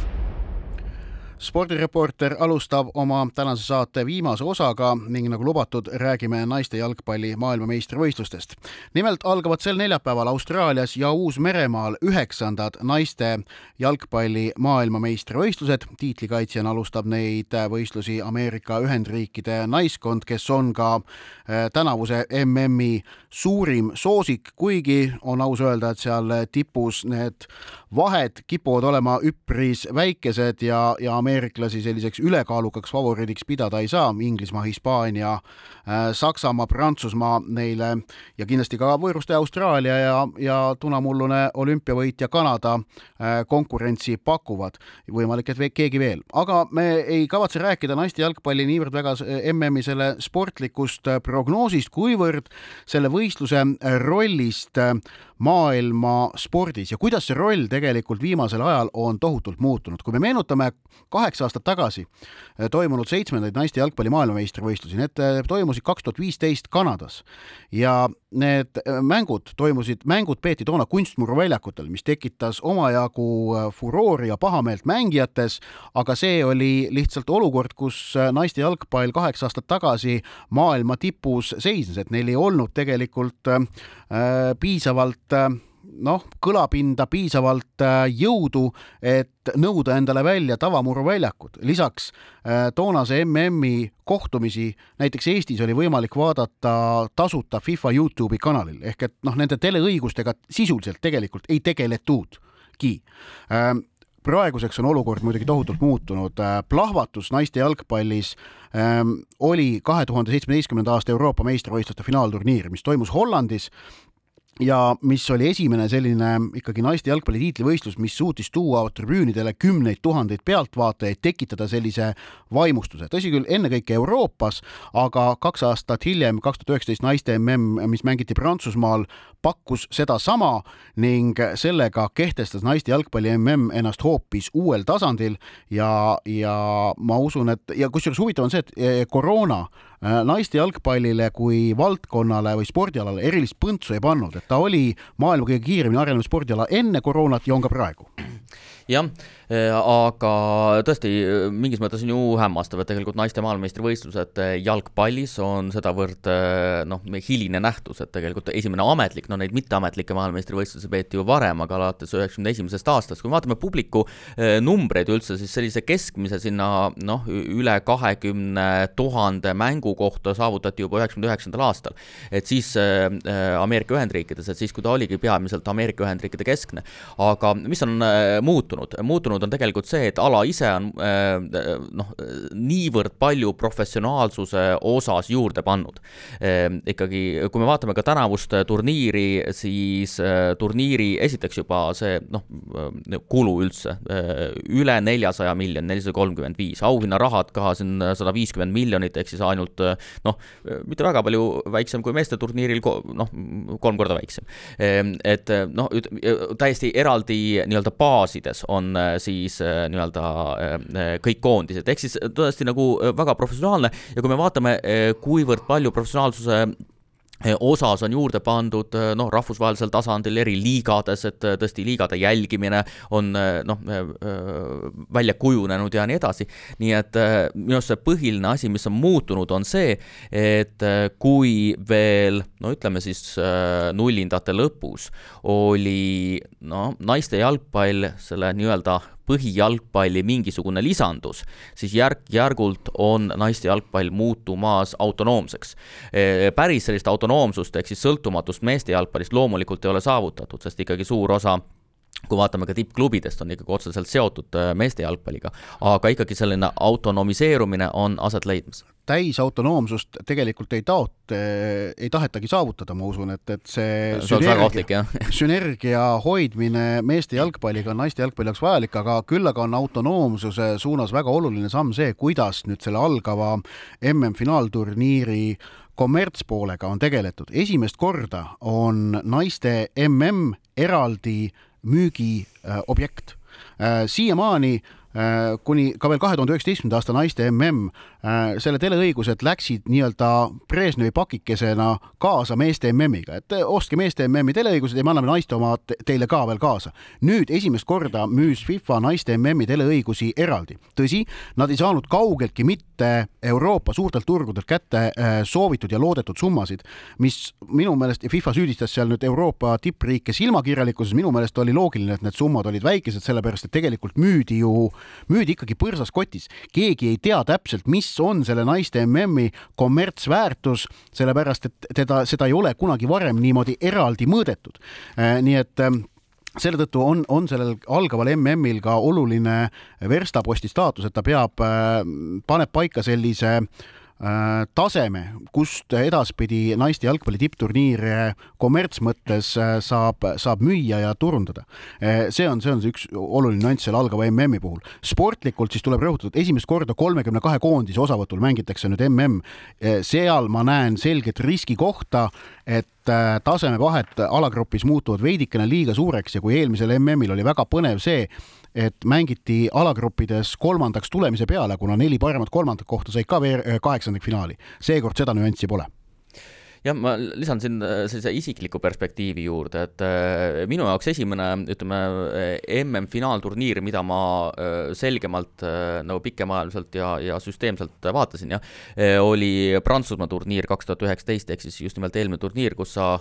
spordireporter alustab oma tänase saate viimase osaga ning nagu lubatud, räägime naiste jalgpalli maailmameistrivõistlustest. nimelt algavad sel neljapäeval Austraalias ja Uus-Meremaal üheksandad naiste jalgpalli maailmameistrivõistlused. tiitlikaitsjana alustab neid võistlusi Ameerika Ühendriikide naiskond, kes on ka eh, tänavuse MM-i suurim soosik, kuigi on aus öelda, et seal tipus need vahed kipuvad olema üpris väikesed ja, ja ameeriklasi selliseks ülekaalukaks favoriidiks pidada ei saa, Inglismaa, Hispaania, äh, Saksamaa, Prantsusmaa neile ja kindlasti ka võõrustaja Austraalia ja, ja tunamullune olümpiavõitja Kanada äh, konkurentsi pakuvad. võimalik, et keegi veel, aga me ei kavatse rääkida naiste jalgpalli niivõrd väga MM-i selle sportlikust prognoosist, kuivõrd selle võistluse rollist maailma spordis ja kuidas see roll tegelikult viimasel ajal on tohutult muutunud. kui me meenutame kaheksa aastat tagasi eh, toimunud seitsmendaid naiste jalgpalli maailmameistrivõistlusi, need eh, toimusid kaks tuhat viisteist Kanadas ja need äh, mängud toimusid, mängud peeti toona kunstmuru väljakutel, mis tekitas omajagu äh, furoori ja pahameelt mängijates, aga see oli lihtsalt olukord, kus äh, naiste jalgpall kaheksa aastat tagasi maailma tipus seisnes, et neil ei olnud tegelikult äh, piisavalt äh, noh, kõlapinda piisavalt äh, jõudu, et nõuda endale välja tavamuruväljakud. lisaks äh, toonase MM-i kohtumisi näiteks Eestis oli võimalik vaadata tasuta FIFA Youtube'i kanalil ehk et noh, nende teleõigustega sisuliselt tegelikult ei tegeletudki äh, praeguseks on olukord muidugi tohutult muutunud. plahvatus naiste jalgpallis ähm, oli kahe tuhande seitsmeteistkümnenda aasta Euroopa meistrivõistluste finaalturniir, mis toimus Hollandis ja mis oli esimene selline ikkagi naiste jalgpalli tiitlivõistlus, mis suutis tuua tribüünidele kümneid tuhandeid pealtvaatajaid, tekitada sellise vaimustuse, tõsi küll, ennekõike Euroopas, aga kaks aastat hiljem, kaks tuhat üheksateist naiste mm, mis mängiti Prantsusmaal, pakkus sedasama ning sellega kehtestas naiste jalgpalli mm ennast hoopis uuel tasandil ja, ja ma usun, et ja kusjuures huvitav on see, et eh, koroona Äh, naiste jalgpallile kui valdkonnale või spordialale erilist põntsu ei pannud, et ta oli maailma kõige kiiremini arenev spordiala enne koroonat ja on ka praegu. Jah, aga tõesti, mingis mõttes on ju hämmastav, et tegelikult naiste maailmameistrivõistlused äh, jalgpallis on sedavõrd noh, hiline nähtus, et tegelikult esimene ametlik, no neid mitteametlikke maailmameistrivõistlusi peeti ju varem, aga alates üheksakümne esimesest aastast, kui me vaatame publiku numbreid üldse, siis sellise keskmise sinna noh, üle kahekümne tuhande mängu kohta saavutati juba üheksakümne üheksandal aastal. et siis äh, äh, Ameerika Ühendriikides, et siis, kui ta oligi peamiselt Ameerika Ühendriikide keskne. aga mis on äh, muutunud? muutunud on tegelikult see, et ala ise on äh, noh, niivõrd palju professionaalsuse osas juurde pannud äh,. ikkagi, kui me vaatame ka tänavust turniiri, siis äh, turniiri esiteks juba see noh, kulu üldse üle neljasaja miljoni, nelisada kolmkümmend viis, auhinnarahad ka siin sada viiskümmend miljonit, ehk siis ainult noh, mitte väga palju väiksem kui meeste turniiril, noh, kolm korda väiksem. Et noh, täiesti eraldi nii-öelda baasides on äh, siis äh, nii-öelda äh, kõik koondised, ehk siis tõesti nagu väga professionaalne ja kui me vaatame, kuivõrd palju professionaalsuse osas on juurde pandud noh, rahvusvahelisel tasandil eri liigades, et tõesti liigade jälgimine on noh, välja kujunenud ja nii edasi. nii et minu arust see põhiline asi, mis on muutunud, on see, et kui veel no ütleme siis nullindate lõpus oli no naiste jalgpall selle nii-öelda põhijalgpalli mingisugune lisandus, siis järk-järgult on naiste jalgpall muutumas autonoomseks. päris sellist autonoomsust ehk siis sõltumatust meeste jalgpallist loomulikult ei ole saavutatud, sest ikkagi suur osa kui vaatame ka tippklubidest, on ikkagi otseselt seotud äh, meeste jalgpalliga, aga ikkagi selline autonomiseerumine on aset leidmas. Täisautonoomsust tegelikult ei taot-, ei tahetagi saavutada, ma usun, et, et see, see sünergia, [LAUGHS] sünergia hoidmine meeste jalgpalliga on naiste jalgpalli jaoks vajalik, aga küll aga on autonoomsuse suunas väga oluline samm see, kuidas nüüd selle algava MM-finaalturniiri kommertspoolega on tegeletud. esimest korda on naiste MM eraldi müügiobjekt. Äh, siiamaani kuni ka veel kahe tuhande üheksateistkümnenda aasta naiste mm Äh, selle teleõigused läksid nii-öelda Brežnevi pakikesena kaasa meeste MM-iga, et äh, ostke meeste MM-i teleõigused ja me anname naiste omad teile ka veel kaasa. nüüd esimest korda müüs FIFA naiste MM-i teleõigusi eraldi. tõsi, nad ei saanud kaugeltki mitte Euroopa suurtelt turgudelt kätte äh, soovitud ja loodetud summasid, mis minu meelest ja FIFA süüdistas seal nüüd Euroopa tippriike silmakirjalikkuses, minu meelest oli loogiline, et need summad olid väikesed, sellepärast et tegelikult müüdi ju, müüdi ikkagi põrsas kotis. keegi ei tea täpselt, mis on selle naiste MM-i kommertsväärtus, sellepärast et teda, seda ei ole kunagi varem niimoodi eraldi mõõdetud. Äh, nii et ähm, selle tõttu on, on sellel algaval MM-il ka oluline verstaposti staatus, et ta peab, äh, paneb paika sellise Äh, taseme, kust edaspidi naiste jalgpalli tippturniire kommertsmõttes äh, saab, saab müüa ja turundada. Äh, see on, see on see üks oluline nüanss selle algava MM-i puhul. sportlikult siis tuleb rõhutada, et esimest korda kolmekümne kahe koondise osavõtul mängitakse nüüd MM. seal ma näen selget riskikohta, et tasemevahed alagrupis muutuvad veidikene liiga suureks ja kui eelmisel MM-il oli väga põnev see, et mängiti alagruppides kolmandaks tulemise peale, kuna neli paremat kolmandat kohta said ka äh, kaheksandikfinaali. seekord seda nüanssi pole jah, ma lisan siin äh, sellise isikliku perspektiivi juurde, et äh, minu jaoks esimene, ütleme, MM-finaalturniir, mida ma selgemalt nagu pikemaajaliselt ja, ja süsteemselt vaatasin, jah, oli Prantsusmaa turniir kaks tuhat üheksateist, ehk siis just nimelt eelmine turniir, kus sa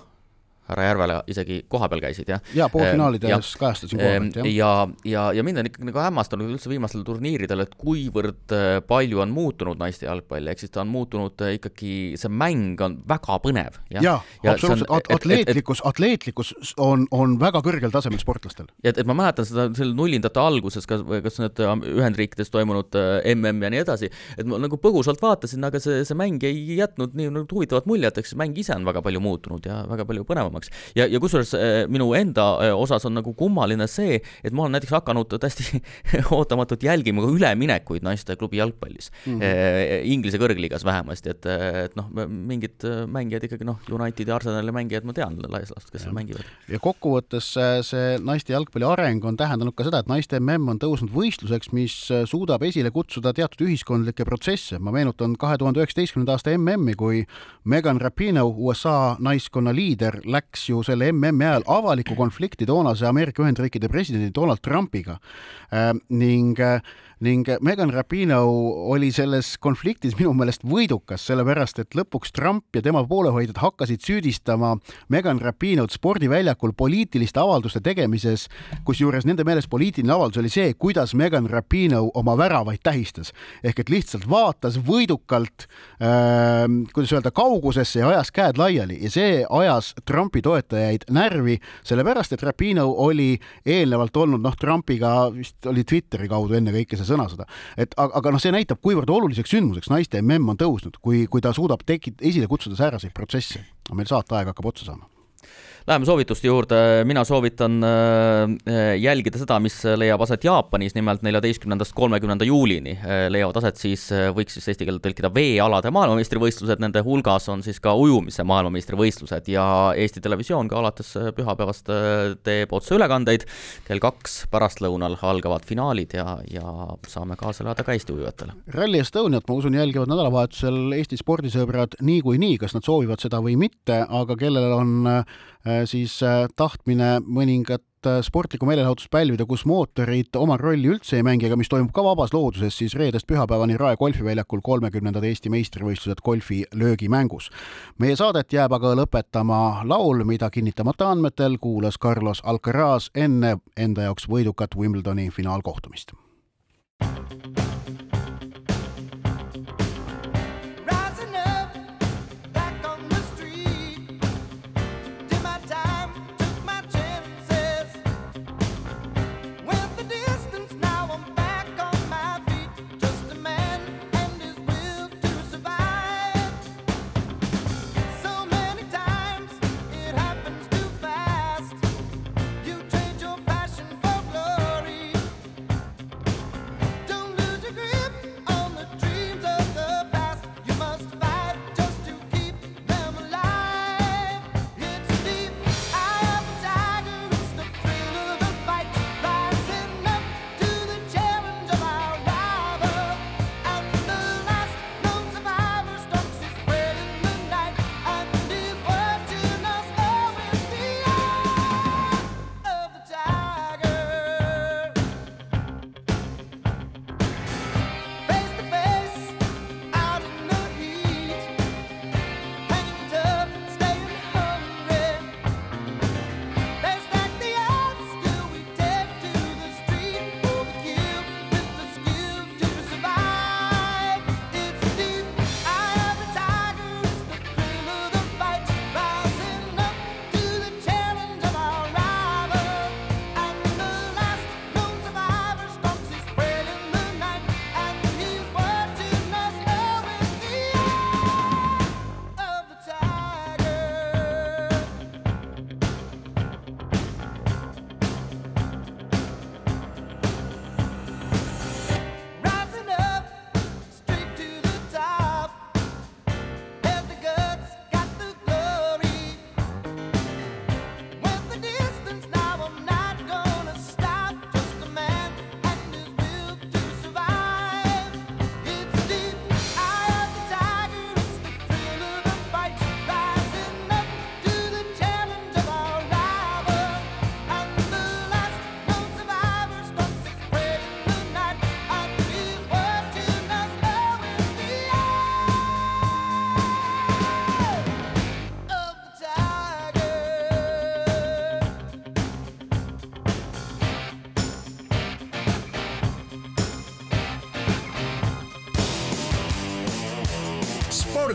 härra Järvela isegi kohapeal käisid, jah? jaa, poolfinaalides äh, kajastasin kohapealt, jah. ja, ja, ja mind on ikkagi nagu hämmastanud üldse viimastel turniiridel, et kuivõrd äh, palju on muutunud naiste jalgpall, ehk siis ta on muutunud äh, ikkagi, see mäng on väga põnev. jaa ja, ja, absoluutselt, At atleetlikkus, atleetlikkus on, on väga kõrgel tasemel sportlastel. et, et ma mäletan seda selle nullindate alguses, kas, kas need Ühendriikides toimunud MM ja nii edasi, et ma nagu põgusalt vaatasin, aga see, see mäng ei jätnud nii nagu huvitavat muljet, eks mäng ise on väga palju muutunud ja väga palju põnevamaks paremaks. ja, ja kusjuures äh, minu enda äh, osas on nagu kummaline see, et ma olen näiteks hakanud täiesti [LAUGHS] ootamatult jälgima ka üleminekuid naisteklubi jalgpallis mm. -hmm. Inglise kõrgliigas vähemasti, et, et noh, mingid mängijad ikkagi noh, Unitedi, Arsenali mängijad ma tean laias laastus, kes seal mängivad. ja kokkuvõttes see naiste jalgpalli areng on tähendanud ka seda, et naiste MM on tõusnud võistluseks, mis suudab esile kutsuda teatud ühiskondlikke protsesse. ma meenutan kahe tuhande üheksateistkümnenda aasta MM-i, kui Megan Rapinoe, USA naiskonna liider, läks läks ju selle MM-i ajal avalikku konflikti toonase Ameerika Ühendriikide presidendi Donald Trumpiga. Äh, ning äh, ning Megan Rapinoe oli selles konfliktis minu meelest võidukas, sellepärast et lõpuks Trump ja tema poolehoidjad hakkasid süüdistama Megan Rapinoe't spordiväljakul poliitiliste avalduste tegemises, kusjuures nende meelest poliitiline avaldus oli see, kuidas Megan Rapinoe oma väravaid tähistas. ehk et lihtsalt vaatas võidukalt äh,, kuidas öelda, kaugusesse ja ajas käed laiali ja see ajas Trumpi toetajaid närvi, sellepärast et Rapinoe oli eelnevalt olnud noh, Trumpiga vist oli Twitteri kaudu ennekõike see sõnasõda. et aga, aga noh, see näitab, kuivõrd oluliseks sündmuseks naiste mm on tõusnud, kui, kui ta suudab teki-, esile kutsuda sääraseid protsesse. meil saateaeg hakkab otsa saama Läheme soovituste juurde, mina soovitan äh, jälgida seda, mis leiab aset Jaapanis, nimelt neljateistkümnendast kolmekümnenda juulini äh, leiavad aset siis, äh, võiks siis eesti keelde tõlkida veealade maailmameistrivõistlused, nende hulgas on siis ka ujumise maailmameistrivõistlused ja Eesti Televisioon ka alates pühapäevast teeb otseülekandeid. kell kaks pärastlõunal algavad finaalid ja, ja saame kaasa elada ka Eesti ujujatele. Rally Estoniat, ma usun, jälgivad nädalavahetusel Eesti spordisõbrad niikuinii, kas nad soovivad seda või mitte, aga kellel on siis äh, tahtmine mõningat äh, sportlikku meelelahutust pälvida, kus mootorid oma rolli üldse ei mängi, aga mis toimub ka vabas looduses, siis reedest pühapäevani Rae golfiväljakul kolmekümnendad Eesti meistrivõistlused golfi löögimängus. meie saadet jääb aga lõpetama laul, mida kinnitamata andmetel kuulas Carlos Alcaraz enne enda jaoks võidukat Wimbledoni finaalkohtumist.